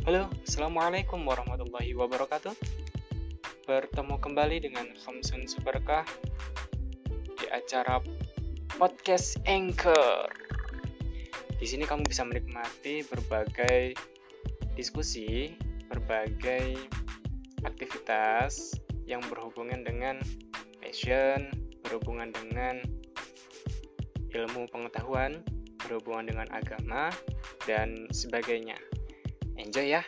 Halo, Assalamualaikum warahmatullahi wabarakatuh. Bertemu kembali dengan Khamsun Superkah Di acara Podcast Anchor. Di sini kamu bisa menikmati berbagai diskusi Berbagai aktivitas yang berhubungan dengan passion Berhubungan dengan ilmu pengetahuan Berhubungan dengan agama dan sebagainya Enjoy ya!